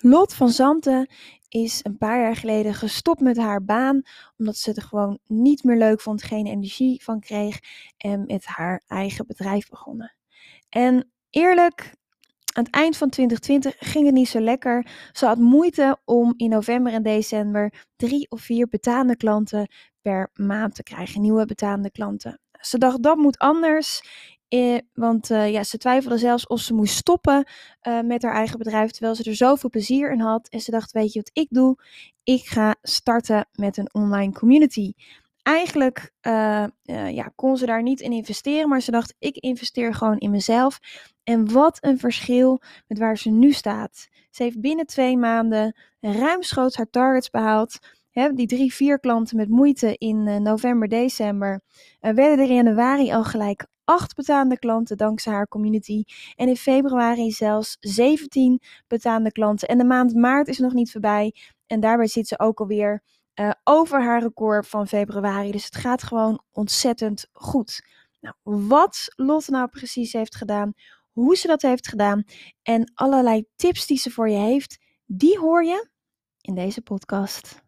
Lot van Zanten is een paar jaar geleden gestopt met haar baan, omdat ze het gewoon niet meer leuk vond, geen energie van kreeg en met haar eigen bedrijf begonnen. En eerlijk, aan het eind van 2020 ging het niet zo lekker. Ze had moeite om in november en december drie of vier betaande klanten per maand te krijgen, nieuwe betaande klanten. Ze dacht dat moet anders. Eh, want uh, ja, ze twijfelde zelfs of ze moest stoppen uh, met haar eigen bedrijf, terwijl ze er zoveel plezier in had. En ze dacht, weet je wat ik doe? Ik ga starten met een online community. Eigenlijk ja, kon ze daar niet in investeren, maar ze dacht, ik investeer gewoon in mezelf. En wat een verschil met waar ze nu staat. Ze heeft binnen twee maanden ruimschoots haar targets behaald. He, die drie, vier klanten met moeite in november, december, werden er in januari al gelijk acht betaande klanten dankzij haar community. En in februari zelfs 17 betaande klanten. En de maand maart is nog niet voorbij. En daarbij zit ze ook alweer uh, over haar record van februari. Dus het gaat gewoon ontzettend goed. Nou, wat Lotte nou precies heeft gedaan, hoe ze dat heeft gedaan en allerlei tips die ze voor je heeft, die hoor je in deze podcast.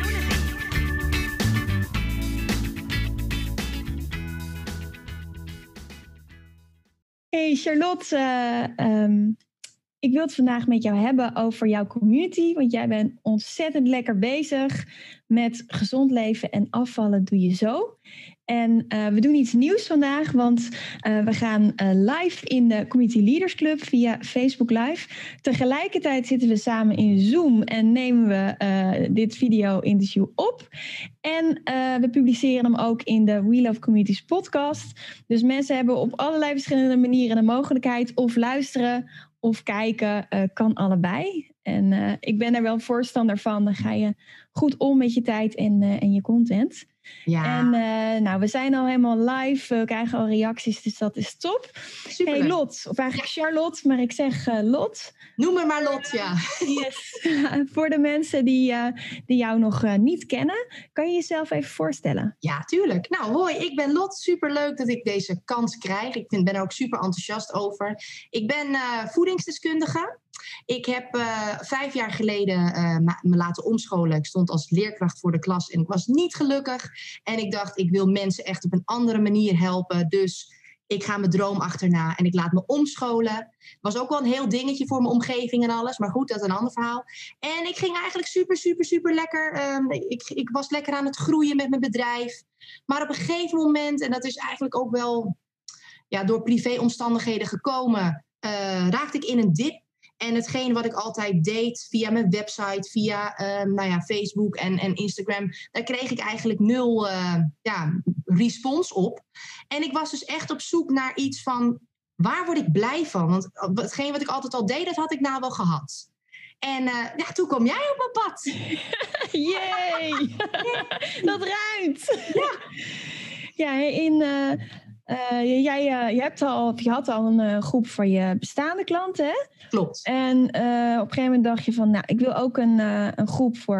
Hey Charlotte, uh, ik wil het vandaag met jou hebben over jouw community, want jij bent ontzettend lekker bezig met gezond leven en afvallen doe je zo. En uh, we doen iets nieuws vandaag, want uh, we gaan uh, live in de Community Leaders Club via Facebook Live. Tegelijkertijd zitten we samen in Zoom en nemen we dit video-interview op. En we publiceren hem ook in de We Love Communities podcast. Dus mensen hebben op allerlei verschillende manieren de mogelijkheid of luisteren of kijken, kan allebei. En ik ben er wel voorstander van. Dan ga je goed om met je tijd en, en je content. Ja. En uh, nou, we zijn al helemaal live. We krijgen al reacties, dus dat is top. Super. Hey Lot, of eigenlijk Charlotte, maar ik zeg uh, Lot. Noem me maar Lot, ja. Yes. Voor de mensen die, uh, die jou nog niet kennen, kan je jezelf even voorstellen? Ja, tuurlijk. Nou, hoi, ik ben Lot. Super leuk dat ik deze kans krijg. Ik ben er ook super enthousiast over. Ik ben voedingsdeskundige. Ik heb uh, vijf jaar geleden uh, me laten omscholen. Ik stond als leerkracht voor de klas en ik was niet gelukkig. En ik dacht, ik wil mensen echt op een andere manier helpen. Dus ik ga mijn droom achterna en ik laat me omscholen. Was ook wel een heel dingetje voor mijn omgeving en alles. Maar goed, dat is een ander verhaal. En ik ging eigenlijk super, super, super lekker. Um, ik, ik was lekker aan het groeien met mijn bedrijf. Maar op een gegeven moment, en dat is eigenlijk ook wel ja, door privéomstandigheden gekomen, uh, raakte ik in een dip. En hetgeen wat ik altijd deed via mijn website, via uh, nou ja, Facebook en, en Instagram, daar kreeg ik eigenlijk nul uh, ja, respons op. En ik was dus echt op zoek naar iets van waar word ik blij van? Want hetgeen wat ik altijd al deed, dat had ik nou wel gehad. En uh, ja, toen kwam jij op mijn pad. Jee, dat ruimt. Ja, ja in uh, jij uh, je, hebt al, je had al een uh, groep voor je bestaande klanten, hè? Klopt. En op een gegeven moment dacht je van, nou, ik wil ook een, een groep voor,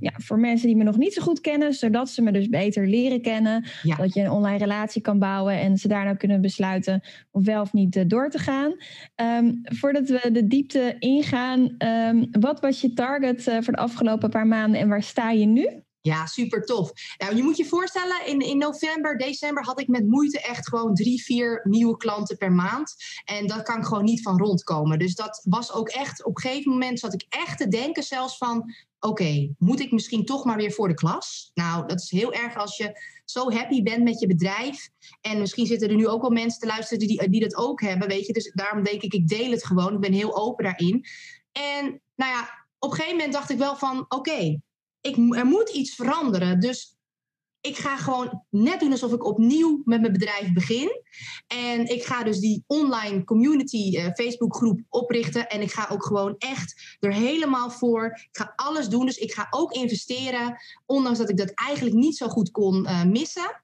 ja, voor mensen die me nog niet zo goed kennen, zodat ze me dus beter leren kennen. Ja. Dat je een online relatie kan bouwen en ze daarna kunnen besluiten of wel of niet door te gaan. Um, voordat we de diepte ingaan, um, wat was je target voor de afgelopen paar maanden en waar sta je nu? Ja, super tof. Nou, je moet je voorstellen, in, in november, december had ik met moeite echt gewoon drie, vier nieuwe klanten per maand. En dat kan ik gewoon niet van rondkomen. Dus dat was ook echt, op een gegeven moment zat ik echt te denken zelfs van, oké, moet ik misschien toch maar weer voor de klas? Nou, dat is heel erg als je zo happy bent met je bedrijf. En misschien zitten er nu ook wel mensen te luisteren die, die dat ook hebben, weet je. Dus daarom denk ik, ik deel het gewoon. Ik ben heel open daarin. En nou ja, op een gegeven moment dacht ik wel van, oké, ik, er moet iets veranderen. Dus ik ga gewoon net doen alsof ik opnieuw met mijn bedrijf begin. En ik ga dus die online community uh, Facebook groep oprichten. En ik ga ook gewoon echt er helemaal voor. Ik ga alles doen. Dus ik ga ook investeren. Ondanks dat ik dat eigenlijk niet zo goed kon uh, missen.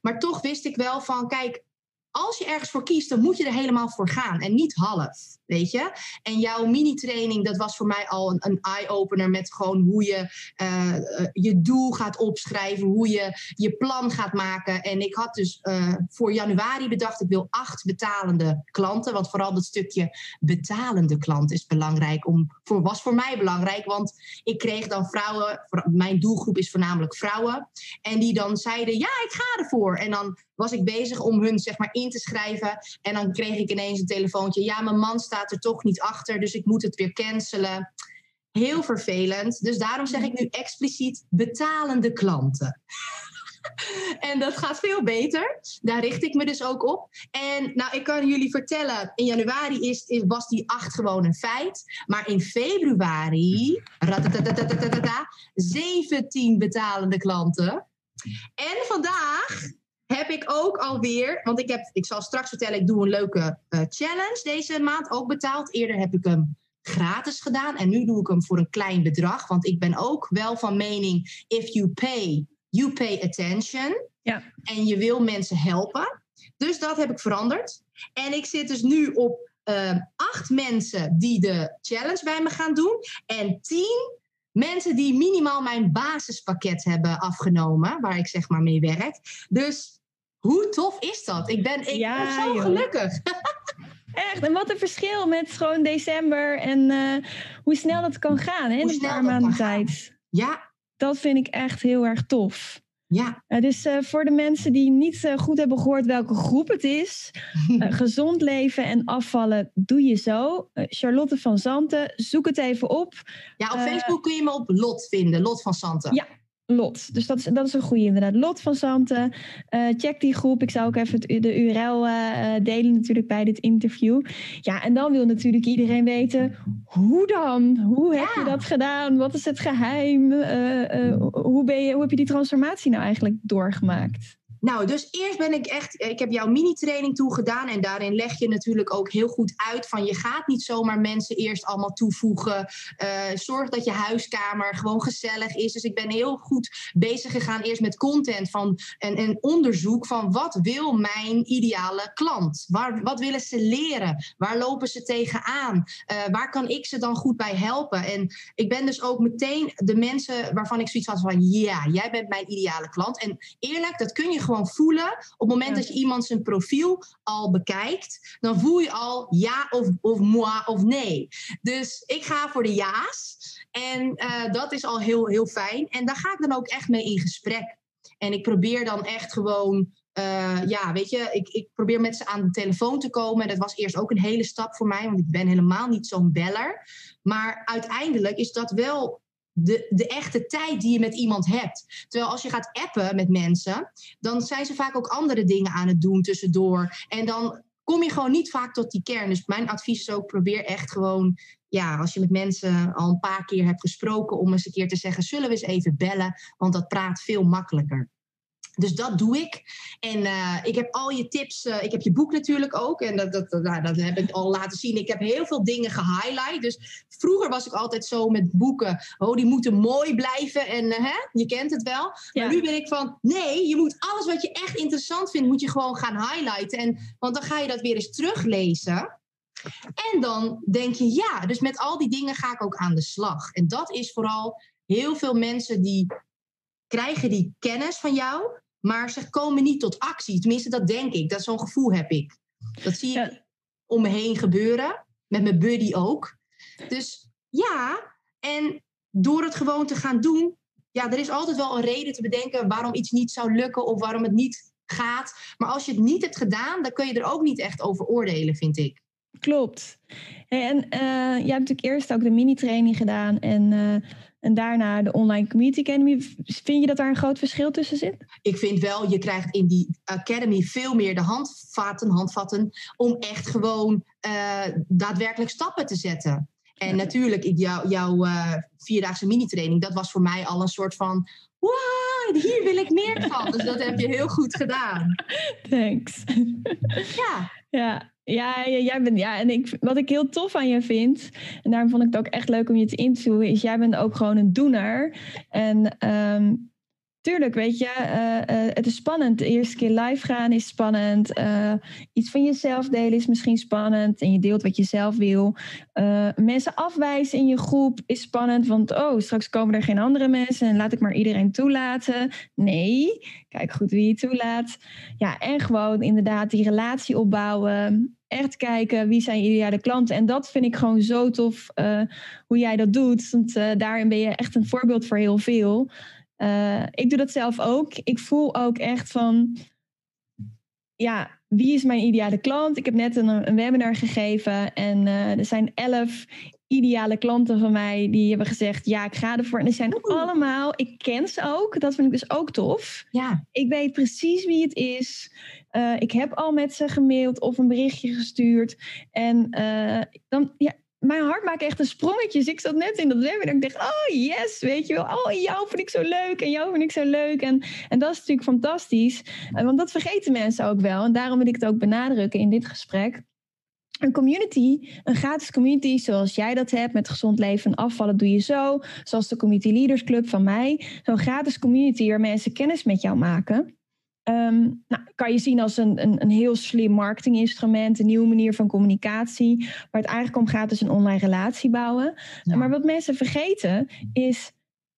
Maar toch wist ik wel van, kijk, als je ergens voor kiest, dan moet je er helemaal voor gaan en niet half, weet je. En jouw mini-training, dat was voor mij al een, een eye-opener met gewoon hoe je uh, je doel gaat opschrijven, hoe je je plan gaat maken. En ik had dus uh, voor januari bedacht, ik wil acht betalende klanten, want vooral dat stukje betalende klant is belangrijk, om, voor, was voor mij belangrijk, want ik kreeg dan vrouwen, mijn doelgroep is voornamelijk vrouwen, en die dan zeiden, ja, ik ga ervoor. En dan was ik bezig om hun zeg maar in te schrijven. En dan kreeg ik ineens een telefoontje. Ja, mijn man staat er toch niet achter, dus ik moet het weer cancelen. Heel vervelend. Dus daarom zeg ik nu expliciet betalende klanten. en dat gaat veel beter. Daar richt ik me dus ook op. En nou, ik kan jullie vertellen, in januari is, is, was die acht gewoon een feit. Maar in februari, 17 betalende klanten. En vandaag heb ik ook alweer, want ik, heb, ik zal straks vertellen, ik doe een leuke uh, challenge deze maand, ook betaald. Eerder heb ik hem gratis gedaan en nu doe ik hem voor een klein bedrag, want ik ben ook wel van mening, if you pay, you pay attention. Ja. En je wil mensen helpen. Dus dat heb ik veranderd. En ik zit dus nu op uh, acht mensen die de challenge bij me gaan doen en tien mensen die minimaal mijn basispakket hebben afgenomen, waar ik zeg maar mee werk. Dus hoe tof is dat? Ik ben, ik ja, ben zo gelukkig. Echt, en wat een verschil met gewoon december en uh, hoe snel dat kan gaan hè, in een paar maanden tijd. Ja. Dat vind ik echt heel erg tof. Ja. Uh, dus uh, voor de mensen die niet goed hebben gehoord welke groep het is, gezond leven en afvallen doe je zo. Charlotte van Zanten, zoek het even op. Ja, op Facebook kun je me op Lot vinden, Lot van Zanten. Ja, Lot. Dus dat is, dat is een goede inderdaad. Lot van Zanten. Uh, check die groep. Ik zou ook even het, de URL uh, eh, delen natuurlijk bij dit interview. Ja, en dan wil natuurlijk iedereen weten, hoe dan? Hoe heb je dat gedaan? Wat is het geheim? Uh, hoe, ben je, hoe heb je die transformatie nou eigenlijk doorgemaakt? Nou, dus eerst ben ik echt, ik heb jouw mini-training toegedaan en daarin leg je natuurlijk ook heel goed uit van je gaat niet zomaar mensen eerst allemaal toevoegen. Uh, zorg dat je huiskamer gewoon gezellig is. Dus ik ben heel goed bezig gegaan eerst met content van en, onderzoek van wat wil mijn ideale klant? Waar, wat willen ze leren? Waar lopen ze tegenaan? Uh, waar kan ik ze dan goed bij helpen? En ik ben dus ook meteen de mensen waarvan ik zoiets had van ja, jij bent mijn ideale klant. En eerlijk, dat kun je gewoon voelen. Op het moment dat je iemand zijn profiel al bekijkt, dan voel je al ja of, of moi of nee. Dus ik ga voor de ja's. En uh, dat is al heel, heel fijn. En daar ga ik dan ook echt mee in gesprek. En ik probeer dan echt gewoon uh, ja, weet je, ik, ik probeer met ze aan de telefoon te komen. En dat was eerst ook een hele stap voor mij, want ik ben helemaal niet zo'n beller. Maar uiteindelijk is dat wel de, de echte tijd die je met iemand hebt. Terwijl als je gaat appen met mensen, dan zijn ze vaak ook andere dingen aan het doen tussendoor. En dan kom je gewoon niet vaak tot die kern. Dus mijn advies is ook: probeer echt gewoon, ja, als je met mensen al een paar keer hebt gesproken, om eens een keer te zeggen: zullen we eens even bellen? Want dat praat veel makkelijker. Dus dat doe ik. En uh, ik heb al je tips. Uh, ik heb je boek natuurlijk ook. En dat, dat, nou, dat heb ik al laten zien. Ik heb heel veel dingen gehighlight. Dus vroeger was ik altijd zo met boeken. Oh, die moeten mooi blijven. En uh, hè, je kent het wel. Ja. Maar nu ben ik van. Nee, je moet alles wat je echt interessant vindt. Moet je gewoon gaan highlighten. En, want dan ga je dat weer eens teruglezen. En dan denk je ja. Dus met al die dingen ga ik ook aan de slag. En dat is vooral heel veel mensen die krijgen die kennis van jou. Maar ze komen niet tot actie. Tenminste, dat denk ik. Dat zo'n gevoel heb ik. Dat zie ik om me heen gebeuren. Met mijn buddy ook. Dus ja, en door het gewoon te gaan doen. Ja, er is altijd wel een reden te bedenken waarom iets niet zou lukken of waarom het niet gaat. Maar als je het niet hebt gedaan, dan kun je er ook niet echt over oordelen, vind ik. Klopt. En uh, jij hebt natuurlijk eerst ook de mini-training gedaan. En uh, en daarna de Online Community Academy. Vind je dat daar een groot verschil tussen zit? Ik vind wel, je krijgt in die Academy veel meer de handvatten, handvatten om echt gewoon uh, daadwerkelijk stappen te zetten. En natuurlijk, jouw jou, uh, vierdaagse mini-training, dat was voor mij al een soort van wow, hier wil ik meer van. Dus dat heb je heel goed gedaan. Thanks. Ja. Ja, ja, ja, jij bent, ja, en ik, wat ik heel tof aan je vind, en daarom vond ik het ook echt leuk om je te interviewen, is jij bent ook gewoon een doener. En ehm, tuurlijk, weet je, eh, eh, het is spannend. De eerste keer live gaan is spannend. Eh, iets van jezelf delen is misschien spannend. En je deelt wat je zelf wil. mensen afwijzen in je groep is spannend. Want oh, straks komen er geen andere mensen. En laat ik maar iedereen toelaten. Nee, kijk goed wie je toelaat. Ja, en gewoon inderdaad die relatie opbouwen echt kijken wie zijn ideale klanten. En dat vind ik gewoon zo tof hoe jij dat doet. Want daarin ben je echt een voorbeeld voor heel veel. Uh, ik doe dat zelf ook. Ik voel ook echt van, ja, wie is mijn ideale klant? Ik heb net een, een webinar gegeven en uh, er zijn elf ideale klanten van mij die hebben gezegd, ja, ik ga ervoor. En die zijn allemaal, ik ken ze ook, dat vind ik dus ook tof. Ja. Ik weet precies wie het is. Uh, ik heb al met ze gemaild of een berichtje gestuurd. En dan, ja, mijn hart maakt echt een sprongetje. Dus ik zat net in dat webinar ik dacht, oh yes, weet je wel. Oh, jou vind ik zo leuk en jou vind ik zo leuk. En, en dat is natuurlijk fantastisch. Eh, want dat vergeten mensen ook wel. En daarom wil ik het ook benadrukken in dit gesprek. Een community, een gratis community zoals jij dat hebt met gezond leven en afvallen doe je zo. Zoals de Community Leaders Club van mij. Zo'n gratis community waar mensen kennis met jou maken. Um, nou, kan je zien als een, een, een heel slim marketinginstrument, een nieuwe manier van communicatie. Waar het eigenlijk om gaat is een online relatie bouwen. Maar wat mensen vergeten is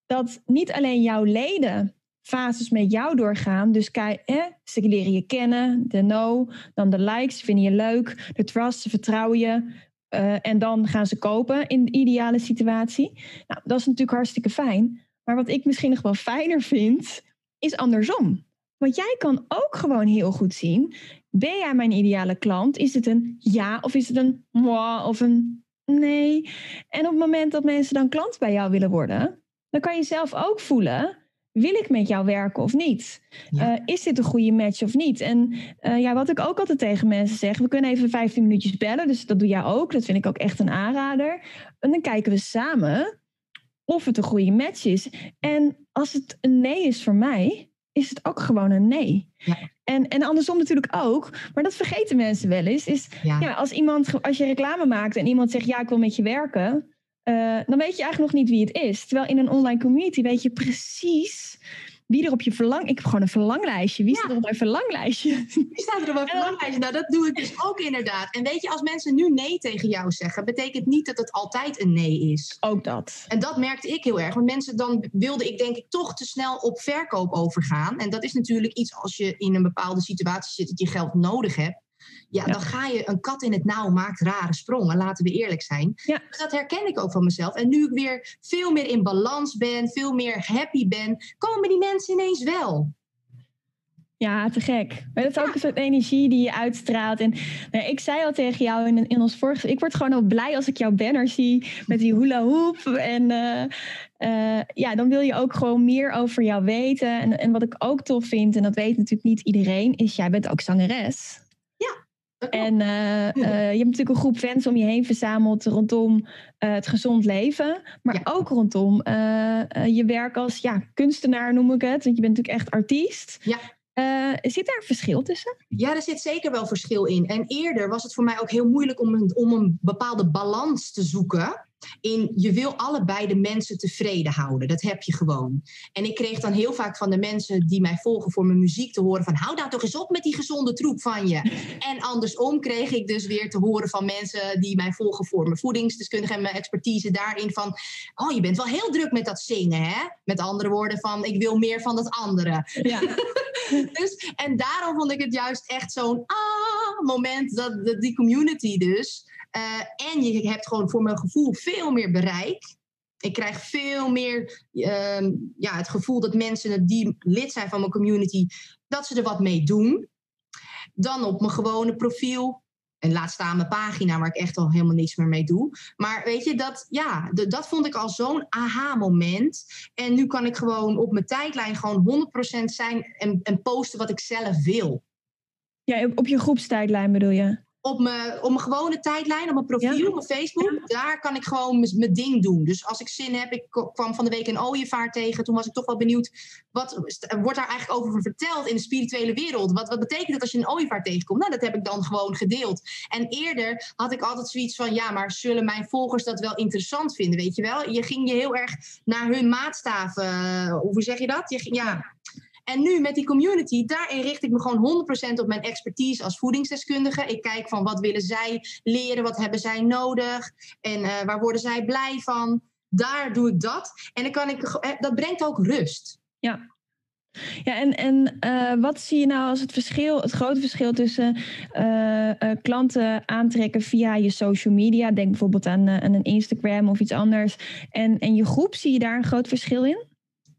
dat niet alleen jouw leden fases met jou doorgaan. Dus kijk, eh, ze leren je kennen, de no, dan de likes, vinden je leuk, de trust, ze vertrouwen je. Uh, en dan gaan ze kopen in de ideale situatie. Nou, dat is natuurlijk hartstikke fijn. Maar wat ik misschien nog wel fijner vind, is andersom. Want jij kan ook gewoon heel goed zien, ben jij mijn ideale klant? Is het een ja of is het een moi of een nee? En op het moment dat mensen dan klant bij jou willen worden, dan kan je zelf ook voelen, wil ik met jou werken of niet? Eh, is dit een goede match of niet? En uh, ja, wat ik ook altijd tegen mensen zeg, we kunnen even 15 minuutjes bellen, dus dat doe jij ook. Dat vind ik ook echt een aanrader. En dan kijken we samen of het een goede match is. En als het een nee is voor mij, is het ook gewoon een nee. Ja. En, en andersom natuurlijk ook. Maar dat vergeten mensen wel eens. Is, ja. als, iemand, als je reclame maakt en iemand zegt ja, ik wil met je werken. Uh, dan weet je eigenlijk nog niet wie het is. Terwijl in een online community weet je precies wie er op je verlang... Ik heb gewoon een verlanglijstje. Wie staat er op mijn verlanglijstje? Wie staat er op mijn verlanglijstje? Nou, dat doe ik dus ook inderdaad. En weet je, als mensen nu nee tegen jou zeggen... betekent niet dat het altijd een nee is. Ook dat. En dat merkte ik heel erg. Want mensen dan wilde ik denk ik toch te snel op verkoop overgaan. En dat is natuurlijk iets als je in een bepaalde situatie zit... dat je geld nodig hebt ja, dan ga je een kat in het nauw maakt rare sprongen, laten we eerlijk zijn. Ja. Dus dat herken ik ook van mezelf. En nu ik weer veel meer in balans ben, veel meer happy ben, komen die mensen ineens wel. Ja, te gek. Maar dat is ook een soort energie die je uitstraalt. En nou, ik zei al tegen jou in, in ons vorige... Ik word gewoon al blij als ik jouw banner zie met die hula hoop. En uh, uh, ja, dan wil je ook gewoon meer over jou weten. En, en wat ik ook tof vind, en dat weet natuurlijk niet iedereen... is jij bent ook zangeres. En uh, uh, je hebt natuurlijk een groep fans om je heen verzameld rondom uh, het gezond leven. Maar ja. ook rondom je werk als ja, kunstenaar, noem ik het. Want je bent natuurlijk echt artiest. Ja. zit daar een verschil tussen? Ja, er zit zeker wel verschil in. En eerder was het voor mij ook heel moeilijk om een, om een bepaalde balans te zoeken in je wil allebei de mensen tevreden houden. Dat heb je gewoon. En ik kreeg dan heel vaak van de mensen die mij volgen voor mijn muziek te horen van hou nou toch eens op met die gezonde troep van je. En andersom kreeg ik dus weer te horen van mensen die mij volgen voor mijn voedingsdeskundige en mijn expertise daarin van oh je bent wel heel druk met dat zingen hè. Met andere woorden van ik wil meer van dat andere. Ja. dus, en daarom vond ik het juist echt zo'n ah moment dat, dat die community dus uh, en je hebt gewoon voor mijn gevoel veel meer bereik. Ik krijg veel meer uh, ja, het gevoel dat mensen die lid zijn van mijn community, dat ze er wat mee doen. Dan op mijn gewone profiel. En laat staan mijn pagina waar ik echt al helemaal niks meer mee doe. Maar weet je, dat, ja, dat vond ik al zo'n aha-moment. En nu kan ik gewoon op mijn tijdlijn gewoon 100% zijn en, en posten wat ik zelf wil. Ja, op je groepstijdlijn bedoel je? Op mijn, op mijn gewone tijdlijn, op mijn profiel, mijn Facebook, daar kan ik gewoon mijn ding doen. Dus als ik zin heb, ik kwam van de week een ooievaar tegen, toen was ik toch wel benieuwd, wat wordt daar eigenlijk over verteld in de spirituele wereld? Wat, wat betekent het als je een ooievaar tegenkomt? Nou, dat heb ik dan gewoon gedeeld. En eerder had ik altijd zoiets van, ja, maar zullen mijn volgers dat wel interessant vinden, weet je wel? Je ging je heel erg naar hun maatstaven, eh, hoe zeg je dat? Je ging, ja en nu met die community, daarin richt ik me gewoon 100% op mijn expertise als voedingsdeskundige. Ik kijk van wat willen zij leren, wat hebben zij nodig en uh, waar worden zij blij van. Daar doe ik dat. En dan kan ik, eh, dat brengt ook rust. Ja, ja, en, en uh, wat zie je nou als het verschil, het grote verschil tussen klanten aantrekken via je social media? Denk bijvoorbeeld aan, aan, een Instagram of iets anders. En, en je groep, zie je daar een groot verschil in?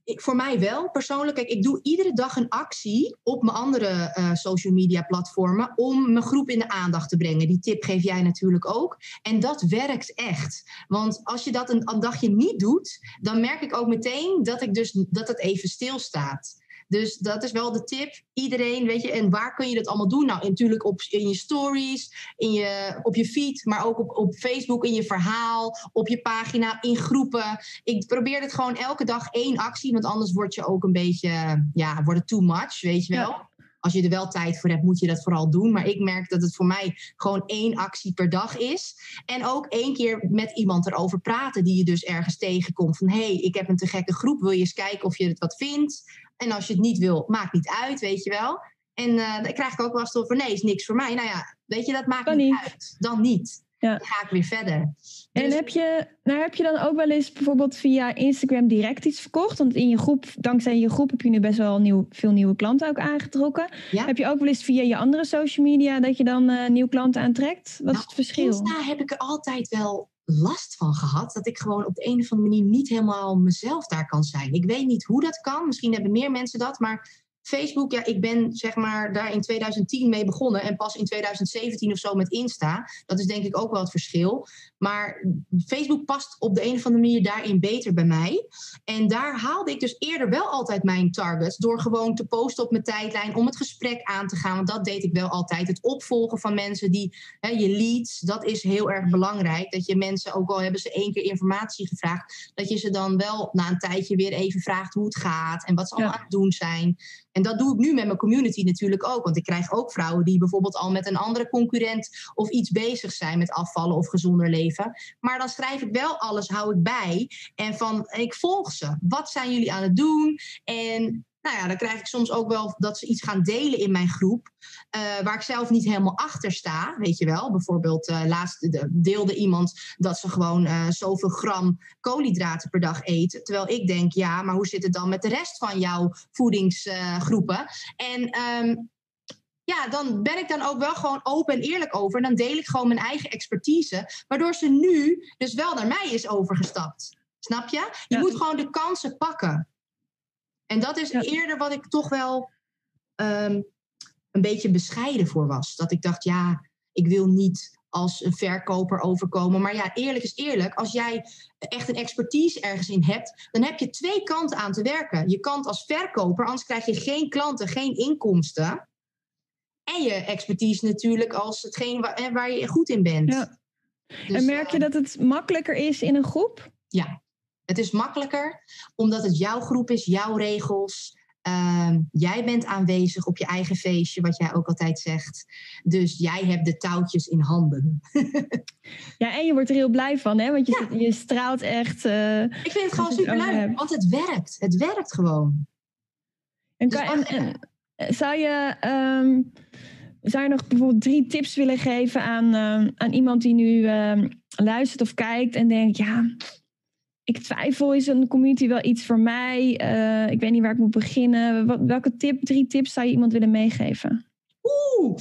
Ik, voor mij wel. Persoonlijk, kijk, ik doe iedere dag een actie op mijn andere uh, social media platformen om mijn groep in de aandacht te brengen. Die tip geef jij natuurlijk ook. En dat werkt echt. Want als je dat een, een dagje niet doet, dan merk ik ook meteen dat, ik dus, dat het even stilstaat. Dus dat is wel de tip. Iedereen, weet je, en waar kun je dat allemaal doen? Nou, natuurlijk op, in je stories, in je, op je feed, maar ook op, op Facebook, in je verhaal, op je pagina, in groepen. Ik probeer het gewoon elke dag één actie, want anders word je ook een beetje, ja, wordt het too much, weet je wel. Als je er wel tijd voor hebt, moet je dat vooral doen. Maar ik merk dat het voor mij gewoon één actie per dag is. En ook één keer met iemand erover praten die je dus ergens tegenkomt. Van hé, hey, ik heb een te gekke groep, wil je eens kijken of je het wat vindt? En als je het niet wil, maakt niet uit, weet je wel. En uh, dan krijg ik ook wel eens van nee, is niks voor mij. Nou ja, weet je, dat maakt niet, uit. Dan niet. Ja. Dan ga ik weer verder. En dus- heb je, nou heb je dan ook wel eens bijvoorbeeld via Instagram direct iets verkocht? Want in je groep, dankzij je groep heb je nu best wel nieuw, veel nieuwe klanten ook aangetrokken. Heb je ook wel eens via je andere social media dat je dan uh, nieuwe klanten aantrekt? Wat is nou, het verschil? Insta heb ik er altijd wel last van gehad. Dat ik gewoon op de een of andere manier niet helemaal mezelf daar kan zijn. Ik weet niet hoe dat kan. Misschien hebben meer mensen dat. Maar Facebook, ja, ik ben zeg maar daar in 2010 mee begonnen en pas in 2017 of zo met Insta. Dat is denk ik ook wel het verschil. Maar Facebook past op de een of andere manier daarin beter bij mij. En daar haalde ik dus eerder wel altijd mijn targets door gewoon te posten op mijn tijdlijn om het gesprek aan te gaan. Want dat deed ik wel altijd. Het opvolgen van mensen die hè, je leads, dat is heel erg belangrijk. Dat je mensen, ook al hebben ze één keer informatie gevraagd, dat je ze dan wel na een tijdje weer even vraagt hoe het gaat en wat ze allemaal aan het doen zijn. En dat doe ik nu met mijn community natuurlijk ook. Want ik krijg ook vrouwen die bijvoorbeeld al met een andere concurrent of iets bezig zijn met afvallen of gezonder leven. Maar dan schrijf ik wel alles, hou ik bij. En van, ik volg ze. Wat zijn jullie aan het doen? En nou ja, dan krijg ik soms ook wel dat ze iets gaan delen in mijn groep. Uh, waar ik zelf niet helemaal achter sta. Weet je wel, bijvoorbeeld uh, laatst deelde iemand dat ze gewoon uh, zoveel gram koolhydraten per dag eten. Terwijl ik denk, ja, maar hoe zit het dan met de rest van jouw voedingsgroepen? en um, ja, dan ben ik dan ook wel gewoon open en eerlijk over. En dan deel ik gewoon mijn eigen expertise. Waardoor ze nu dus wel naar mij is overgestapt. Snap je? Je moet gewoon de kansen pakken. En dat is eerder wat ik toch wel um, een beetje bescheiden voor was. Dat ik dacht, ja, ik wil niet als een verkoper overkomen. Maar ja, eerlijk is eerlijk. Als jij echt een expertise ergens in hebt, dan heb je twee kanten aan te werken. Je kant als verkoper, anders krijg je geen klanten, geen inkomsten. En je expertise natuurlijk als hetgeen waar, waar je goed in bent. Ja. Dus, en merk je eh, dat het makkelijker is in een groep? Ja, het is makkelijker omdat het jouw groep is, jouw regels. Uh, jij bent aanwezig op je eigen feestje, wat jij ook altijd zegt. Dus jij hebt de touwtjes in handen. ja, en je wordt er heel blij van, hè? Want je, je straalt echt. Uh, ik vind het gewoon super leuk, want het werkt. Het werkt gewoon. En, dus kan, en, en zou je. Um, zou je nog bijvoorbeeld drie tips willen geven aan, uh, aan iemand die nu luistert of kijkt en denkt: ja, ik twijfel, is een community wel iets voor mij? Uh, ik weet niet waar ik moet beginnen. Welke tip, drie tips zou je iemand willen meegeven? Oeh,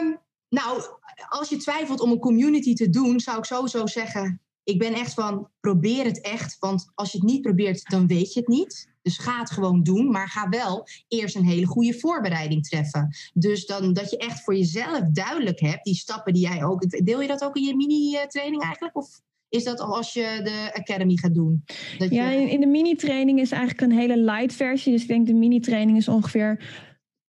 um, nou, als je twijfelt om een community te doen, zou ik sowieso zeggen: ik ben echt van probeer het echt. Want als je het niet probeert, dan weet je het niet. Dus ga het gewoon doen, maar ga wel eerst een hele goede voorbereiding treffen. Dus dan dat je echt voor jezelf duidelijk hebt, die stappen die jij ook. Deel je dat ook in je mini-training eigenlijk? Of is dat als je de Academy gaat doen? Dat ja, in de mini-training is eigenlijk een hele light versie. Dus ik denk de mini-training is ongeveer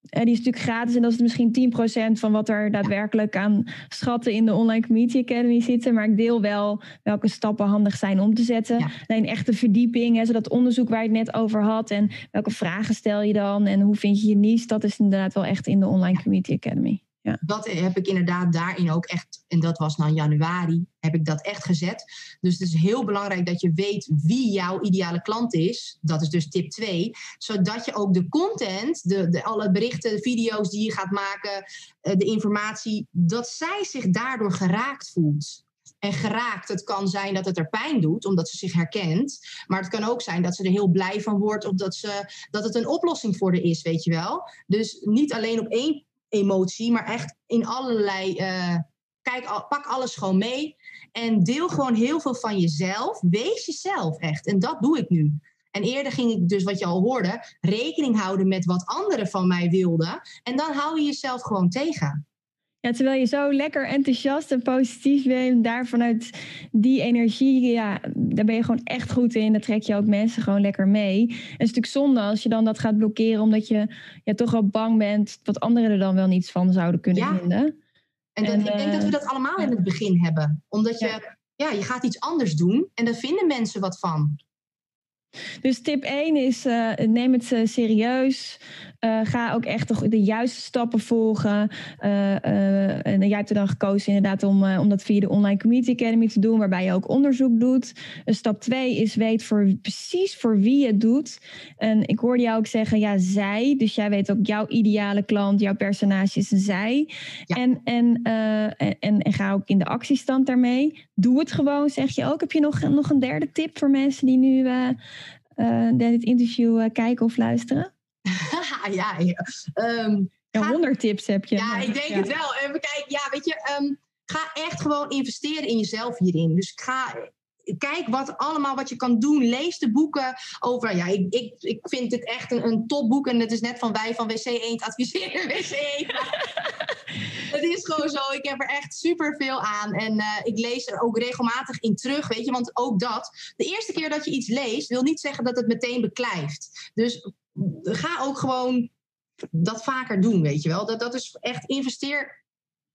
die is natuurlijk gratis en dat is misschien 10% van wat er daadwerkelijk aan schatten in de Online Community Academy zitten. Maar ik deel wel welke stappen handig zijn om te zetten. Ja. Alleen echte verdieping, hè, zodat onderzoek waar je het net over had en welke vragen stel je dan en hoe vind je je niche, dat is inderdaad wel echt in de Online Community Academy. Ja. Dat heb ik inderdaad daarin ook echt, en dat was nou januari, heb ik dat echt gezet. Dus het is heel belangrijk dat je weet wie jouw ideale klant is. Dat is dus tip 2. Zodat je ook de content, de, de, alle berichten, de video's die je gaat maken, eh, de informatie, dat zij zich daardoor geraakt voelt. En geraakt, het kan zijn dat het er pijn doet, omdat ze zich herkent. Maar het kan ook zijn dat ze er heel blij van wordt, of dat, ze, dat het een oplossing voor haar is, weet je wel. Dus niet alleen op één emotie, maar echt in allerlei. Uh, kijk, pak alles gewoon mee. En deel gewoon heel veel van jezelf. Wees jezelf echt. En dat doe ik nu. En eerder ging ik dus, wat je al hoorde, rekening houden met wat anderen van mij wilden. En dan hou je jezelf gewoon tegen. Ja, terwijl je zo lekker enthousiast en positief bent, daar vanuit die energie, ja, daar ben je gewoon echt goed in. Daar trek je ook mensen gewoon lekker mee. En het is natuurlijk zonde als je dan dat gaat blokkeren, omdat je ja, toch wel bang bent wat anderen er dan wel niets van zouden kunnen ja. vinden. En, dat, ik denk dat we eh, dat allemaal in het begin hebben. Omdat je, ja. je gaat iets anders doen en daar vinden mensen wat van. Dus tip 1 is uh, neem het uh, serieus. Uh, ga ook echt de, de juiste stappen volgen. en jij hebt er dan gekozen inderdaad om, om dat via de Online Community Academy te doen, waarbij je ook onderzoek doet. stap 2 is weet voor, precies voor wie je het doet. En ik hoorde jou ook zeggen, ja, zij. Dus jij weet ook jouw ideale klant, jouw personage is een zij. Ja. En, en, en, en, ga ook in de actiestand daarmee. Doe het gewoon, zeg je ook. Heb je nog, nog een derde tip voor mensen die nu uh, dit interview uh, kijken of luisteren? ja, ja. Um, ja, honderd tips heb je. Ja, ik denk het wel. Even kijken, ja, weet je, um, ga echt gewoon investeren in jezelf hierin. Dus ga, kijk wat allemaal wat je kan doen. Lees de boeken over. Ja, ik, ik, ik vind het echt een, een topboek. En het is net van wij van WC 1 adviseren WC 1. het is gewoon zo. Ik heb er echt super veel aan. En uh, ik lees er ook regelmatig in terug. Weet je, want ook dat. De eerste keer dat je iets leest, wil niet zeggen dat het meteen beklijft. Dus ga ook gewoon dat vaker doen, weet je wel. Dat, dat is echt investeer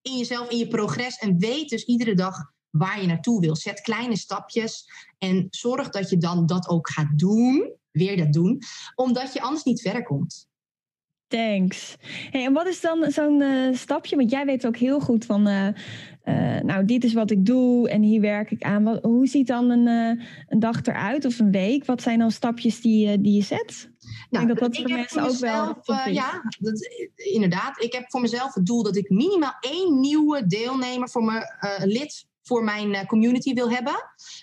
in jezelf, in je progress. En weet dus iedere dag waar je naartoe wil. Zet kleine stapjes en zorg dat je dan dat ook gaat doen. Weer dat doen, omdat je anders niet verder komt. Thanks. Hey, en wat is dan zo'n uh, stapje? Want jij weet ook heel goed van, uh, uh, nou, dit is wat ik doe en hier werk ik aan. Wat, hoe ziet dan een, een dag eruit of een week? Wat zijn dan stapjes die, die je zet? Nou, ik denk dat dat voor mensen ook mezelf, wel. ja, dat, inderdaad. Ik heb voor mezelf het doel dat ik minimaal één nieuwe deelnemer voor mijn lid voor mijn eh, community wil hebben.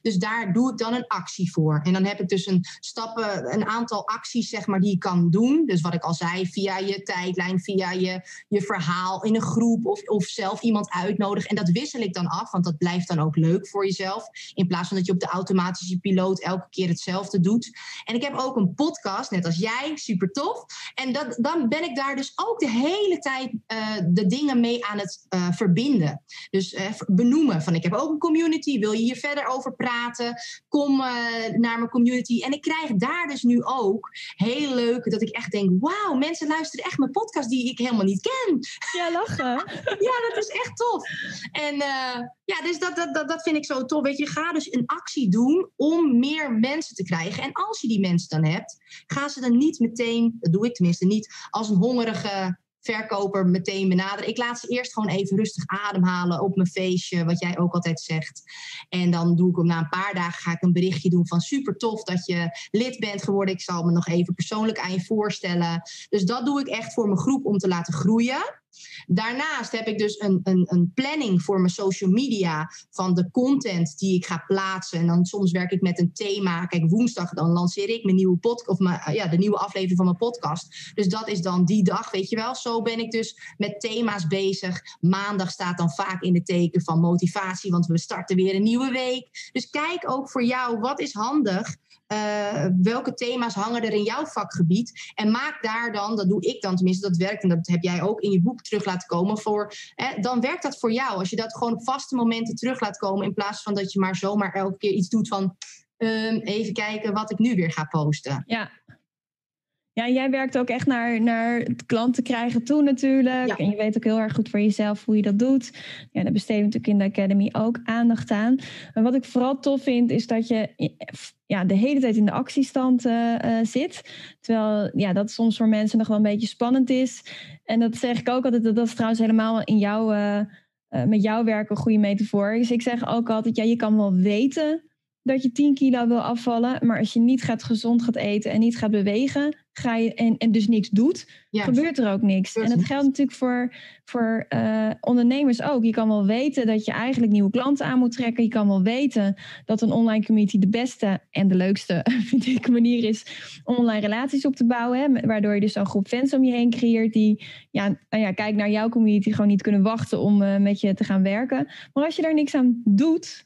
Dus daar doe ik dan een actie voor. En dan heb ik dus een stappen, een aantal acties zeg maar, die je kan doen. Dus wat ik al zei, via je tijdlijn, via je, je verhaal in een groep of, of zelf iemand uitnodigen. En dat wissel ik dan af, want dat blijft dan ook leuk voor jezelf. In plaats van dat je op de automatische piloot elke keer hetzelfde doet. En ik heb ook een podcast, net als jij, super tof. En dat, dan ben ik daar dus ook de hele tijd uh, de dingen mee aan het uh, verbinden. Dus benoemen van ik heb ook een community. Wil je hier verder over praten? Kom uh, naar mijn community. En ik krijg daar dus nu ook heel leuk dat ik echt denk: wauw, mensen luisteren echt mijn podcast die ik helemaal niet ken. Ja, lachen. ja, dat is echt tof. En uh, ja, dus dat, dat, dat, dat vind ik zo tof. Weet je, ga dus een actie doen om meer mensen te krijgen. En als je die mensen dan hebt, ga ze dan niet meteen, dat doe ik tenminste niet, als een hongerige verkoper meteen benaderen. Ik laat ze eerst gewoon even rustig ademhalen op mijn feestje, wat jij ook altijd zegt. En dan doe ik hem na een paar dagen ga ik een berichtje doen van super tof dat je lid bent geworden. Ik zal me nog even persoonlijk aan je voorstellen. Dus dat doe ik echt voor mijn groep om te laten groeien. Daarnaast heb ik dus een, een, een planning voor mijn social media van de content die ik ga plaatsen. En dan soms werk ik met een thema. Kijk, woensdag dan lanceer ik mijn nieuwe podcast of mijn, ja, de nieuwe aflevering van mijn podcast. Dus dat is dan die dag, weet je wel. Zo ben ik dus met thema's bezig. Maandag staat dan vaak in het teken van motivatie, want we starten weer een nieuwe week. Dus kijk ook voor jou, wat is handig uh, welke thema's hangen er in jouw vakgebied? En maak daar dan, dat doe ik dan tenminste, dat werkt en dat heb jij ook in je boek terug laten komen. Voor, dan werkt dat voor jou. Als je dat gewoon op vaste momenten terug laat komen, in plaats van dat je maar zomaar elke keer iets doet van um, even kijken wat ik nu weer ga posten. Ja. Ja, jij werkt ook echt naar, naar klanten krijgen toe natuurlijk. En je weet ook heel erg goed voor jezelf hoe je dat doet. Ja, daar besteden we natuurlijk in de Academy ook aandacht aan. En wat ik vooral tof vind, is dat je ja, de hele tijd in de actiestand uh, zit. Terwijl ja, dat soms voor mensen nog wel een beetje spannend is. En dat zeg ik ook altijd, dat, dat is trouwens helemaal in jouw, uh, met jouw werk een goede metafoor. Dus ik zeg ook altijd, ja, je kan wel weten dat je 10 kilo wil afvallen. Maar als je niet gaat gezond gaat eten en niet gaat bewegen, ga je, en, en dus niks doet, gebeurt er ook niks. En dat geldt natuurlijk voor, voor uh, ondernemers ook. Je kan wel weten dat je eigenlijk nieuwe klanten aan moet trekken. Je kan wel weten dat een online community de beste en de leukste, vind ik, manier is om online relaties op te bouwen. Hè, waardoor je dus zo'n groep fans om je heen creëert die, ja, nou ja, kijk naar jouw community, gewoon niet kunnen wachten om uh, met je te gaan werken. Maar als je daar niks aan doet,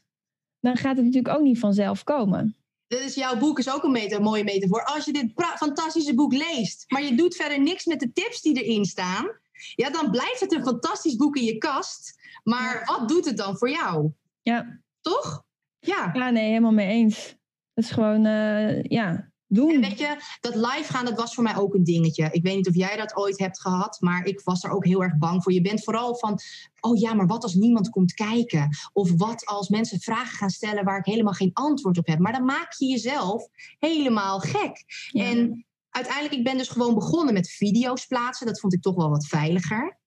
dan gaat het natuurlijk ook niet vanzelf komen. Dit is jouw boek is ook een meta, mooie metafoor. Als je dit fantastische boek leest, maar je doet verder niks met de tips die erin staan, ja, dan blijft het een fantastisch boek in je kast. Maar wat doet het dan voor jou? Ja. Toch? Ja. Ja, nee, helemaal mee eens. Het is gewoon, uh, ja, doen. En weet je, dat live gaan, dat was voor mij ook een dingetje. Ik weet niet of jij dat ooit hebt gehad, maar ik was er ook heel erg bang voor. Je bent vooral van, oh ja, maar wat als niemand komt kijken? Of wat als mensen vragen gaan stellen waar ik helemaal geen antwoord op heb? Maar dan maak je jezelf helemaal gek. En uiteindelijk, ik ben dus gewoon begonnen met video's plaatsen. Dat vond ik toch wel wat veiliger.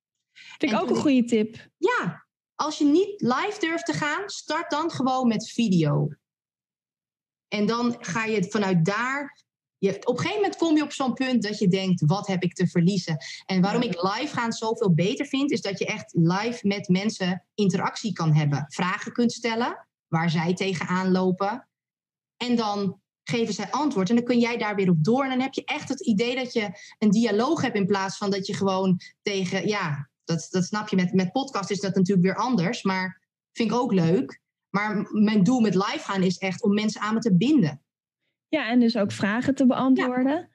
Vind ik ook een goede tip. Ja, als je niet live durft te gaan, start dan gewoon met video. En dan ga je vanuit daar. Je, op een gegeven moment kom je op zo'n punt dat je denkt: wat heb ik te verliezen? En waarom ik live gaan zoveel beter vind, is dat je echt live met mensen interactie kan hebben. Vragen kunt stellen waar zij tegenaan lopen. En dan geven zij antwoord. En dan kun jij daar weer op door. En dan heb je echt het idee dat je een dialoog hebt in plaats van dat je gewoon tegen. Ja, dat, dat snap je. Met, met podcast is dat natuurlijk weer anders. Maar vind ik ook leuk. Maar mijn doel met live gaan is echt om mensen aan me te binden. Ja, en dus ook vragen te beantwoorden.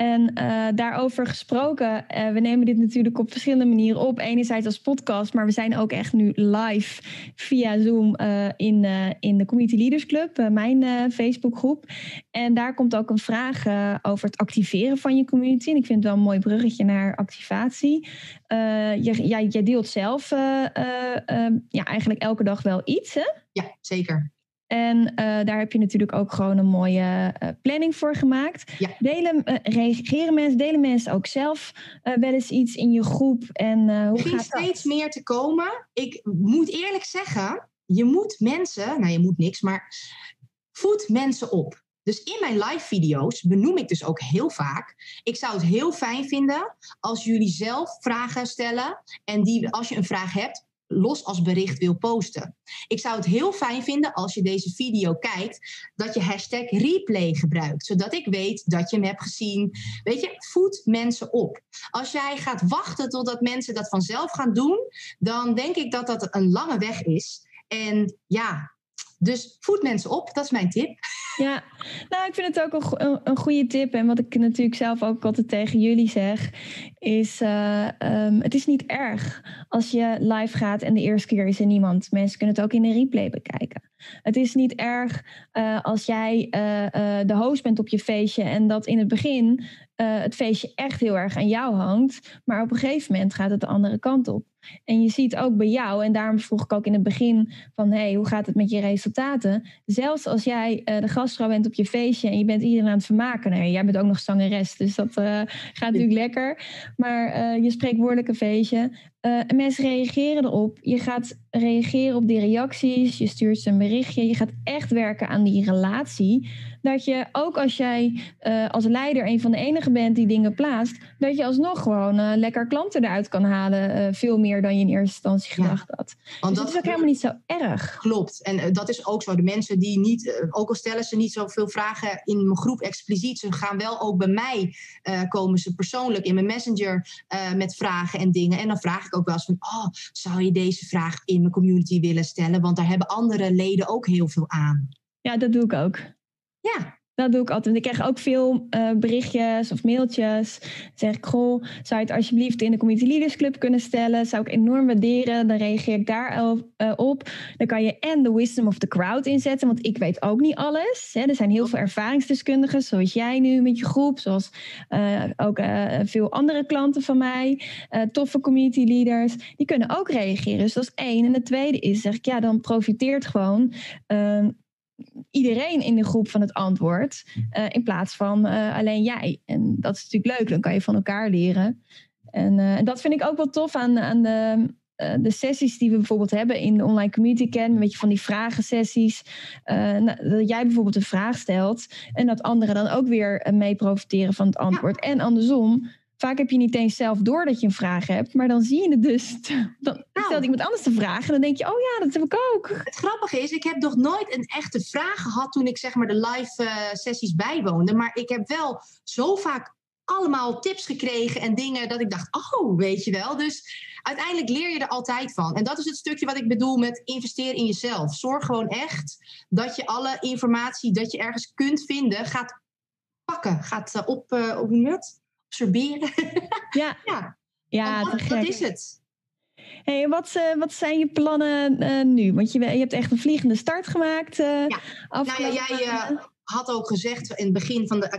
En uh, daarover gesproken, uh, we nemen dit natuurlijk op verschillende manieren op. Enerzijds als podcast, maar we zijn ook echt nu live via Zoom uh, in, in de Community Leaders Club, mijn Facebookgroep. En daar komt ook een vraag over het activeren van je community. En ik vind het wel een mooi bruggetje naar activatie. je, ja, jij deelt zelf ja, eigenlijk elke dag wel iets, hè? Ja, zeker. En uh, daar heb je natuurlijk ook gewoon een mooie uh, planning voor gemaakt. Ja. Delen, uh, reageren mensen, delen mensen ook zelf wel eens iets in je groep? En hoe er steeds meer te komen. Ik moet eerlijk zeggen, je moet mensen, nou je moet niks, maar voed mensen op. Dus in mijn live video's benoem ik dus ook heel vaak. Ik zou het heel fijn vinden als jullie zelf vragen stellen. En die, als je een vraag hebt, los als bericht wil posten. Ik zou het heel fijn vinden als je deze video kijkt, dat je hashtag replay gebruikt, zodat ik weet dat je hem hebt gezien. Weet je, voed mensen op. Als jij gaat wachten totdat mensen dat vanzelf gaan doen, dan denk ik dat dat een lange weg is. En ja, dus voed mensen op, dat is mijn tip. Ja, nou, ik vind het ook een, een goede tip. En wat ik natuurlijk zelf ook altijd tegen jullie zeg, is: uh, um, het is niet erg als je live gaat en de eerste keer is er niemand. Mensen kunnen het ook in een replay bekijken. Het is niet erg uh, als jij uh, de host bent op je feestje en dat in het begin het feestje echt heel erg aan jou hangt. Maar op een gegeven moment gaat het de andere kant op. En je ziet ook bij jou, en daarom vroeg ik ook in het begin van hey, hoe gaat het met je resultaten? Zelfs als jij uh, de gastvrouw bent op je feestje en je bent iedereen aan het vermaken. Nou, jij bent ook nog zangeres, dus dat uh, gaat natuurlijk lekker. Maar uh, je spreekwoordelijke feestje. En mensen reageren erop. Je gaat reageren op die reacties. Je stuurt ze een berichtje. Je gaat echt werken aan die relatie dat je ook als jij uh, als leider een van de enigen bent die dingen plaatst, dat je alsnog gewoon uh, lekker klanten eruit kan halen. Veel meer dan je in eerste instantie gedacht had. Want dus dat is ook helemaal niet zo erg. Klopt. En dat is ook zo. De mensen die niet, ook al stellen ze niet zoveel vragen in mijn groep expliciet, ze gaan wel ook bij mij komen ze persoonlijk in mijn messenger met vragen en dingen. En dan vraag ik ook wel eens van, oh, zou je deze vraag in mijn community willen stellen? Want daar hebben andere leden ook heel veel aan. Ja, dat doe ik ook. Ja. Dat doe ik altijd. Ik krijg ook veel uh, berichtjes of mailtjes. Dan zeg ik, goh, zou je het alsjeblieft in de Community Leaders Club kunnen stellen? Zou ik enorm waarderen. Dan reageer ik daar uh, op. Dan kan je en de wisdom of the crowd inzetten, want ik weet ook niet alles. Hè. Er zijn heel veel ervaringsdeskundigen, zoals jij nu met je groep, zoals uh, ook veel andere klanten van mij, toffe community leaders, die kunnen ook reageren. Dus dat is één. En de tweede is, zeg ik, ja, dan profiteert gewoon ehm, iedereen in de groep van het antwoord. Uh, in plaats van uh, alleen jij. En dat is natuurlijk leuk, dan kan je van elkaar leren. En, uh, en dat vind ik ook wel tof aan, aan de, de sessies die we bijvoorbeeld hebben in de online community. Een beetje van die vragensessies. Nou, dat jij bijvoorbeeld een vraag stelt. En dat anderen dan ook weer mee profiteren van het antwoord. En andersom vaak heb je niet eens zelf door dat je een vraag hebt, maar dan zie je het dus. Dan nou, stelt iemand anders de vraag en dan denk je, oh ja, dat heb ik ook. Het grappige is, ik heb nog nooit een echte vraag gehad toen ik zeg maar de live uh, sessies bijwoonde, maar ik heb wel zo vaak allemaal tips gekregen en dingen dat ik dacht, oh, weet je wel. Dus uiteindelijk leer je er altijd van. En dat is het stukje wat ik bedoel met investeer in jezelf. Zorg gewoon echt dat je alle informatie dat je ergens kunt vinden gaat pakken, gaat uh, op, uh, op net absorberen. Ja, ja. ja dat, dat is het. Hey, wat, uh, wat zijn je plannen uh, nu? Want je, je hebt echt een vliegende start gemaakt. Uh, ja. Nou ja, jij had ook gezegd in het begin van de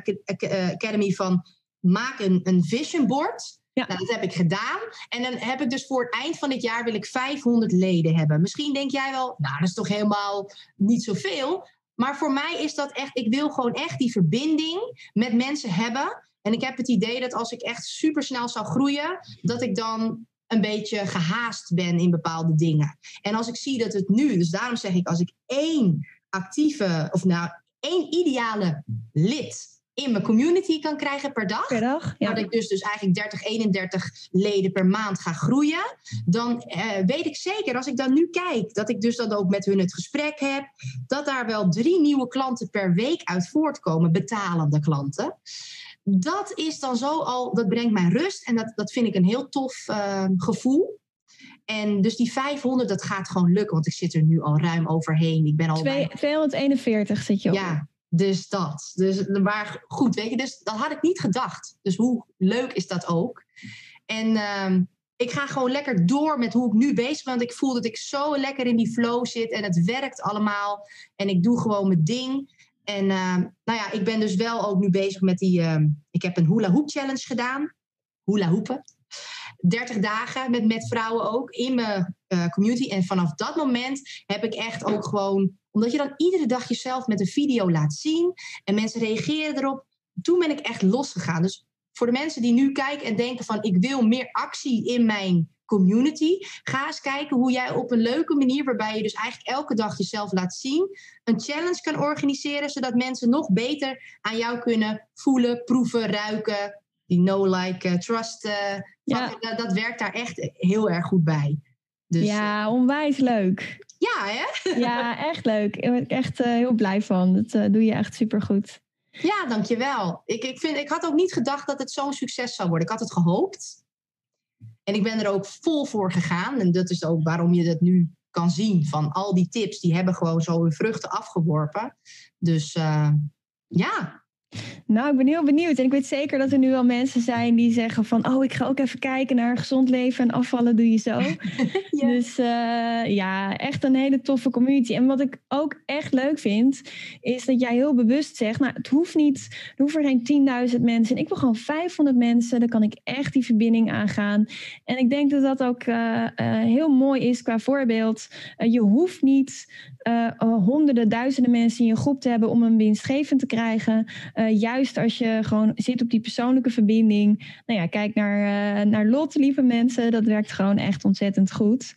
Academy van maak een, een vision board. Ja. Nou, dat heb ik gedaan. En dan heb ik dus voor het eind van dit jaar wil ik 500 leden hebben. Misschien denk jij wel, nou dat is toch helemaal niet zoveel. Maar voor mij is dat echt, ik wil gewoon echt die verbinding met mensen hebben. En ik heb het idee dat als ik echt super snel zou groeien, dat ik dan een beetje gehaast ben in bepaalde dingen. En als ik zie dat het nu, dus daarom zeg ik, als ik één actieve, of nou één ideale lid in mijn community kan krijgen per dag. Per dag, ja. Dat ik dus, dus eigenlijk 30, 31 leden per maand ga groeien. Dan eh, weet ik zeker, als ik dan nu kijk, dat ik dus dan ook met hun het gesprek heb. Dat daar wel drie nieuwe klanten per week uit voortkomen, betalende klanten dat is dan zo al, dat brengt mij rust en dat, dat vind ik een heel tof uh, gevoel. En dus die 500, dat gaat gewoon lukken, want ik zit er nu al ruim overheen. Ik ben al Twee, 241 zit je op. Ja, dus dat. Dus, maar goed, weet je, dus dat had ik niet gedacht. Dus hoe leuk is dat ook? En uh, ik ga gewoon lekker door met hoe ik nu bezig ben. Want ik voel dat ik zo lekker in die flow zit en het werkt allemaal. En ik doe gewoon mijn ding. En uh, nou ja, ik ben dus wel ook nu bezig met die. Uh, ik heb een hula hoop challenge gedaan. Hula hoepen. 30 dagen met, met vrouwen ook in mijn uh, community. En vanaf dat moment heb ik echt ook gewoon. Omdat je dan iedere dag jezelf met een video laat zien. En mensen reageren erop. Toen ben ik echt losgegaan. Dus voor de mensen die nu kijken en denken van ik wil meer actie in mijn community. Ga eens kijken hoe jij op een leuke manier, waarbij je dus eigenlijk elke dag jezelf laat zien, een challenge kan organiseren, zodat mensen nog beter aan jou kunnen voelen, proeven, ruiken. Die no like, uh, trust. Uh, ja. dat, dat, werkt daar echt heel erg goed bij. Dus, ja, eh, onwijs leuk. Ja, hè? Ja, echt leuk. Daar ben ik echt heel blij van. Dat doe je echt supergoed. Ja, dankjewel. Ik, ik, vind, ik had ook niet gedacht dat het zo'n succes zou worden. Ik had het gehoopt. En ik ben er ook vol voor gegaan. En dat is ook waarom je dat nu kan zien. Van al die tips, die hebben gewoon zo hun vruchten afgeworpen. Dus uh, ja, nou, ik ben heel benieuwd. En ik weet zeker dat er nu al mensen zijn die zeggen van... oh, ik ga ook even kijken naar gezond leven en afvallen doe je zo. Dus uh, ja, echt een hele toffe community. En wat ik ook echt leuk vind, is dat jij heel bewust zegt... nou, het hoeft niet, er hoeven geen 10.000 mensen. En ik wil gewoon 500 mensen, dan kan ik echt die verbinding aangaan. En ik denk dat dat ook uh, uh, heel mooi is qua voorbeeld. je hoeft niet honderden, duizenden mensen in je groep te hebben... om een winstgevend te krijgen... Uh, juist als je gewoon zit op die persoonlijke verbinding. Nou ja, kijk naar, uh, naar Lot, lieve mensen. Dat werkt gewoon echt ontzettend goed.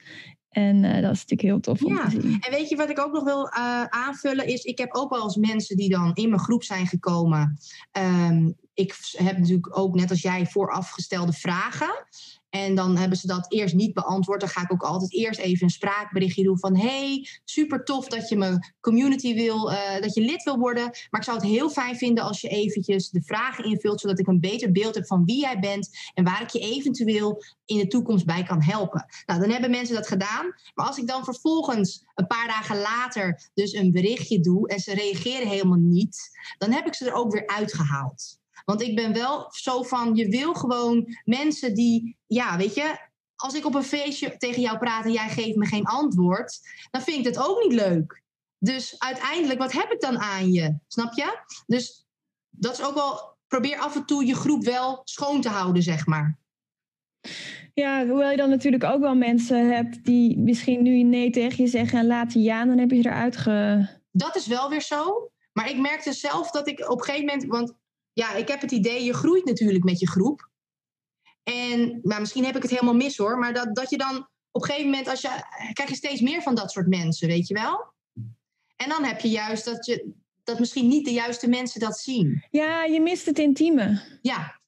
En uh, dat is natuurlijk heel tof om ja. te zien. En weet je wat ik ook nog wil aanvullen? Is ik heb ook wel eens mensen die dan in mijn groep zijn gekomen. Um, ik heb natuurlijk ook, net als jij, voorafgestelde vragen. En dan hebben ze dat eerst niet beantwoord. Dan ga ik ook altijd eerst even een spraakberichtje doen van... hey, super tof dat je mijn community wil, uh, dat je lid wil worden. Maar ik zou het heel fijn vinden als je eventjes de vragen invult... zodat ik een beter beeld heb van wie jij bent... en waar ik je eventueel in de toekomst bij kan helpen. Nou, dan hebben mensen dat gedaan. Maar als ik dan vervolgens een paar dagen later dus een berichtje doe... en ze reageren helemaal niet... dan heb ik ze er ook weer uitgehaald. Want ik ben wel zo van, je wil gewoon mensen die, ja, weet je, als ik op een feestje tegen jou praat en jij geeft me geen antwoord, dan vind ik dat ook niet leuk. Dus uiteindelijk, wat heb ik dan aan je? Snap je? Dus dat is ook wel, probeer af en toe je groep wel schoon te houden, zeg maar. Ja, hoewel je dan natuurlijk ook wel mensen hebt die misschien nu nee tegen je zeggen en je aan, dan heb je eruit ge... Dat is wel weer zo. Maar ik merkte zelf dat ik op een gegeven moment, want ja, ik heb het idee, je groeit natuurlijk met je groep. En maar misschien heb ik het helemaal mis hoor, maar dat, dat je dan op een gegeven moment, als je, krijg je steeds meer van dat soort mensen, weet je wel? En dan heb je juist dat, je, dat misschien niet de juiste mensen dat zien. Ja, je mist het intieme. Ja,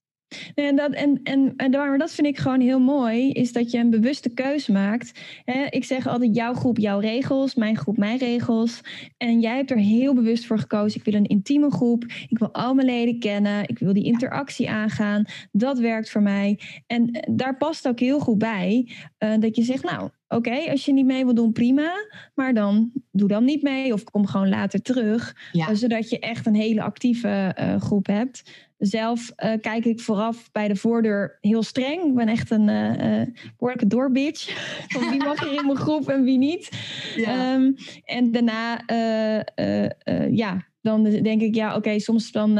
en dat, en, en, en maar dat vind ik gewoon heel mooi, is dat je een bewuste keuze maakt. ik zeg altijd jouw groep, jouw regels, mijn groep, mijn regels. En jij hebt er heel bewust voor gekozen. Ik wil een intieme groep, ik wil al mijn leden kennen, ik wil die interactie aangaan. Dat werkt voor mij. En eh, daar past ook heel goed bij uh, dat je zegt, nou, oké, als je niet mee wil doen, prima. Maar dan doe dan niet mee of kom gewoon later terug. Ja. Uh, zodat je echt een hele actieve uh, groep hebt. Zelf uh, kijk ik vooraf bij de voordeur heel streng. Ik ben echt een uh, behoorlijke doorbitch. Van wie mag er in mijn groep en wie niet. Ja. Um, en daarna, ja, dan denk ik, ja, oké, okay, soms dan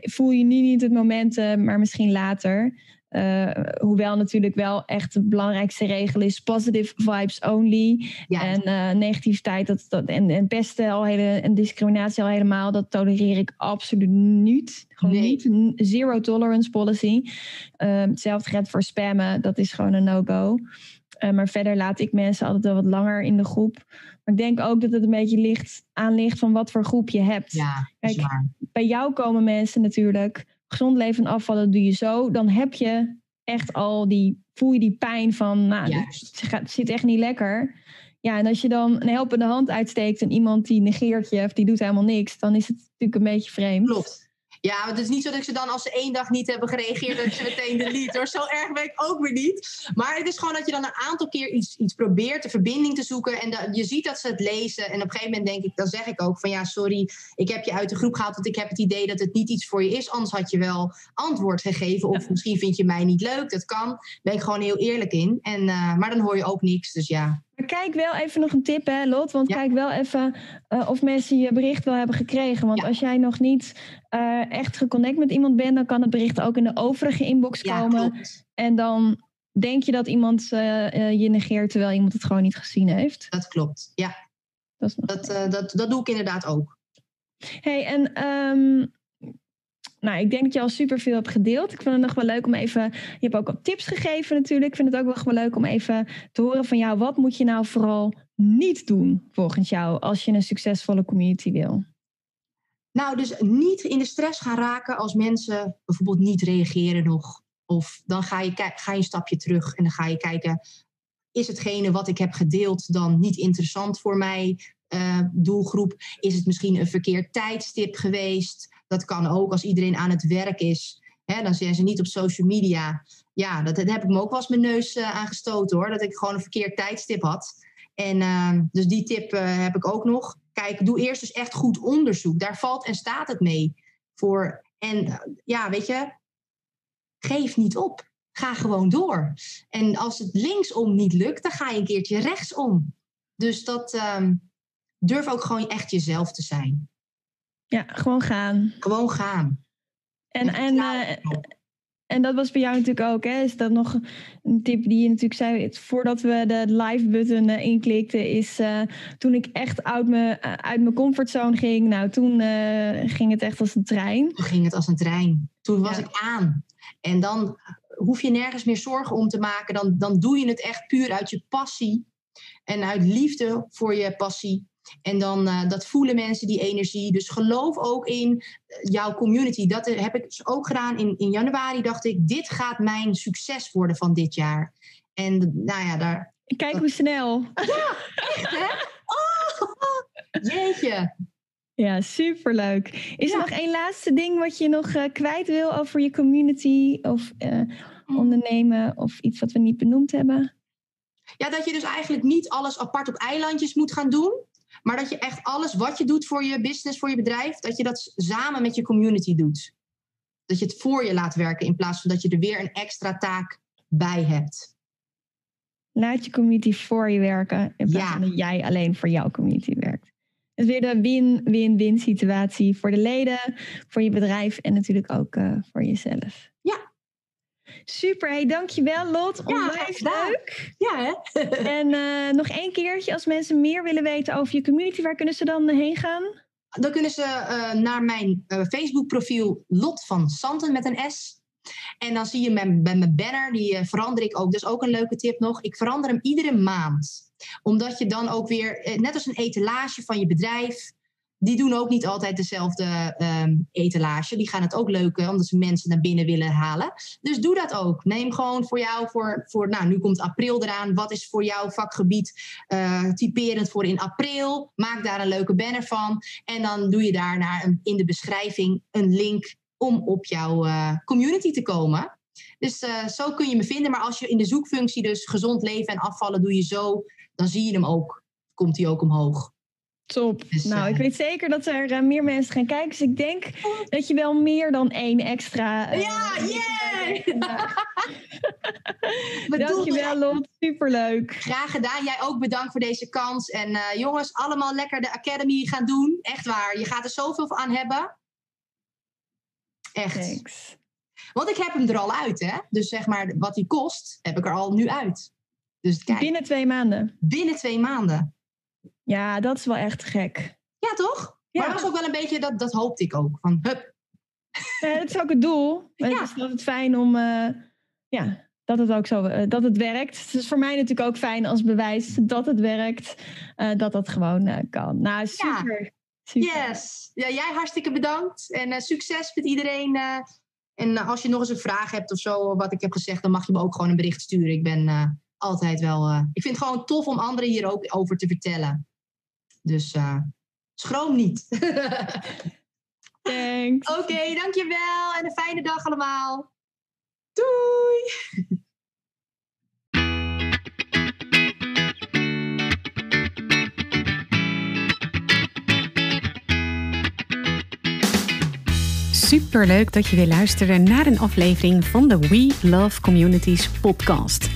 voel je nu niet het moment, maar misschien later. Uh, hoewel natuurlijk wel echt de belangrijkste regel is positive vibes only. Ja. En uh, negativiteit dat, dat, en, en pesten al hele, en discriminatie al helemaal, dat tolereer ik absoluut niet. Gewoon nee. niet. Zero tolerance policy. Uh, hetzelfde geldt voor spammen, dat is gewoon een no-go. Uh, maar verder laat ik mensen altijd wel wat langer in de groep. Maar ik denk ook dat het een beetje ligt, aan ligt van wat voor groep je hebt. Ja, Kijk, bij jou komen mensen natuurlijk gezond leven afvallen doe je zo, dan heb je echt al die, voel je die pijn van, nou, het zit echt niet lekker. Ja, en als je dan een helpende hand uitsteekt en iemand die negeert je of die doet helemaal niks, dan is het natuurlijk een beetje vreemd. Klopt. Ja, het is niet zo dat ik ze dan als ze één dag niet hebben gereageerd, dat ze meteen delete hoor. Zo erg ben ik ook weer niet. Maar het is gewoon dat je dan een aantal keer iets, iets probeert, de verbinding te zoeken. En dat, je ziet dat ze het lezen. En op een gegeven moment denk ik, dan zeg ik ook van ja, sorry, ik heb je uit de groep gehaald, want ik heb het idee dat het niet iets voor je is. Anders had je wel antwoord gegeven. Of misschien vind je mij niet leuk, dat kan. Daar ben ik gewoon heel eerlijk in. En, uh, maar dan hoor je ook niks, dus ja. Maar kijk wel even nog een tip, hè, Lot. Want kijk wel even uh, of mensen je bericht wel hebben gekregen. Want ja. als jij nog niet uh, echt geconnect met iemand bent, dan kan het bericht ook in de overige inbox ja, komen. Klopt. En dan denk je dat iemand uh, je negeert terwijl iemand het gewoon niet gezien heeft. Dat klopt, ja. Dat, dat, dat, dat, doe ik inderdaad ook. hey, en um, nou, ik denk dat je al superveel hebt gedeeld. Ik vind het nog wel leuk om even. Je hebt ook wat tips gegeven, natuurlijk. Ik vind het ook wel leuk om even te horen van jou. Wat moet je nou vooral niet doen volgens jou als je een succesvolle community wil? Nou, dus niet in de stress gaan raken als mensen bijvoorbeeld niet reageren nog. Of dan ga je, ga je een stapje terug en dan ga je kijken: is hetgene wat ik heb gedeeld dan niet interessant voor mij? Uh, doelgroep? Is het misschien een verkeerd tijdstip geweest? Dat kan ook als iedereen aan het werk is. Hè, dan zijn ze niet op social media. Ja, dat, dat heb ik me ook wel eens mijn neus uh, aangestoten hoor. Dat ik gewoon een verkeerd tijdstip had. En uh, dus die tip uh, heb ik ook nog. Kijk, doe eerst dus echt goed onderzoek. Daar valt en staat het mee. Voor. En ja, weet je, geef niet op. Ga gewoon door. En als het linksom niet lukt, dan ga je een keertje rechtsom. Dus dat um, durf ook gewoon echt jezelf te zijn. Ja, gewoon gaan. Gewoon gaan. En, en, uh, en dat was bij jou natuurlijk ook, hè? Is dat nog een tip die je natuurlijk zei voordat we de live button uh, inklikten, is uh, toen ik echt uit mijn, uit mijn comfortzone ging. Nou, toen ging het echt als een trein. Toen ging het als een trein. Toen was ja. ik aan. En dan hoef je nergens meer zorgen om te maken. Dan, dan doe je het echt puur uit je passie en uit liefde voor je passie. En dan uh, dat voelen mensen die energie. Dus geloof ook in jouw community. Dat heb ik dus ook gedaan in, in januari. Dacht ik, dit gaat mijn succes worden van dit jaar. En nou ja, daar. Kijk hoe snel. Ja, echt hè? Oh, jeetje. Ja, superleuk. Is er nog één laatste ding wat je nog uh, kwijt wil over je community of uh, ondernemen of iets wat we niet benoemd hebben? Ja, dat je dus eigenlijk niet alles apart op eilandjes moet gaan doen. Maar dat je echt alles wat je doet voor je business, voor je bedrijf, dat je dat samen met je community doet. Dat je het voor je laat werken in plaats van dat je er weer een extra taak bij hebt. Laat je community voor je werken in plaats van dat jij alleen voor jouw community werkt. Het is weer de win-win-win situatie voor de leden, voor je bedrijf en natuurlijk ook uh, voor jezelf. Super, hey, dankjewel Lot. Onwijs ja, leuk. Ja, hè? en uh, nog één keertje, als mensen meer willen weten over je community, waar kunnen ze dan heen gaan? Dan kunnen ze uh, naar mijn Facebook profiel Lot van Santen met een S. En dan zie je mijn, mijn banner, die verander ik ook. Dus ook een leuke tip nog. Ik verander hem iedere maand omdat je dan ook weer, eh, net als een etalage van je bedrijf, die doen ook niet altijd dezelfde um, etalage. Die gaan het ook leuk, omdat ze mensen naar binnen willen halen. Dus doe dat ook. Neem gewoon voor jou, voor, voor nou, nu komt april eraan. Wat is voor jouw vakgebied uh, typerend voor in april? Maak daar een leuke banner van. En dan doe je daar naar in de beschrijving een link om op jouw uh, community te komen. Dus uh, zo kun je me vinden. Maar als je in de zoekfunctie dus gezond leven en afvallen doe je zo dan zie je hem ook. Komt hij ook omhoog. Top. Dus, nou, uh, ik weet zeker dat er uh, meer mensen gaan kijken. Dus ik denk dat je wel meer dan één extra. Uh, ja, yeah! Dankjewel, Lot. Superleuk. Graag gedaan. Jij ook bedankt voor deze kans. En jongens, allemaal lekker de Academy gaan doen. Echt waar. Je gaat er zoveel aan hebben. Echt. Thanks. Want ik heb hem er al uit, hè? Dus zeg maar, wat die kost, heb ik er al nu uit. Dus kijk, binnen twee maanden? Binnen twee maanden. Ja, dat is wel echt gek. Ja, toch? Ja. Maar dat was ook wel een beetje, dat, dat hoopte ik ook. Van hup. Ja, dat is ook het doel. ja. Het is altijd fijn om, uh, ja, dat het ook zo, uh, dat het werkt. Het is voor mij natuurlijk ook fijn als bewijs dat het werkt. Uh, dat dat gewoon kan. Nou, super. Super. Yes. Ja, jij hartstikke bedankt. En succes met iedereen. en als je nog eens een vraag hebt of zo, wat ik heb gezegd, dan mag je me ook gewoon een bericht sturen. Ik ben altijd wel. Ik vind het gewoon tof om anderen hier ook over te vertellen. Dus uh, schroom niet. Thanks. Oké, okay, dankjewel en een fijne dag allemaal. Doei! Superleuk dat je weer luisterde naar een aflevering van de We Love Communities podcast.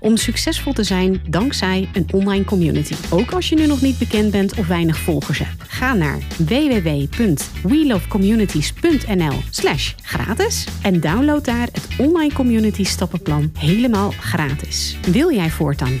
om succesvol te zijn dankzij een online community. Ook als je nu nog niet bekend bent of weinig volgers hebt. Ga naar www.welovecommunities.nl slash gratis en download daar het Online Community Stappenplan helemaal gratis. Wil jij voortaan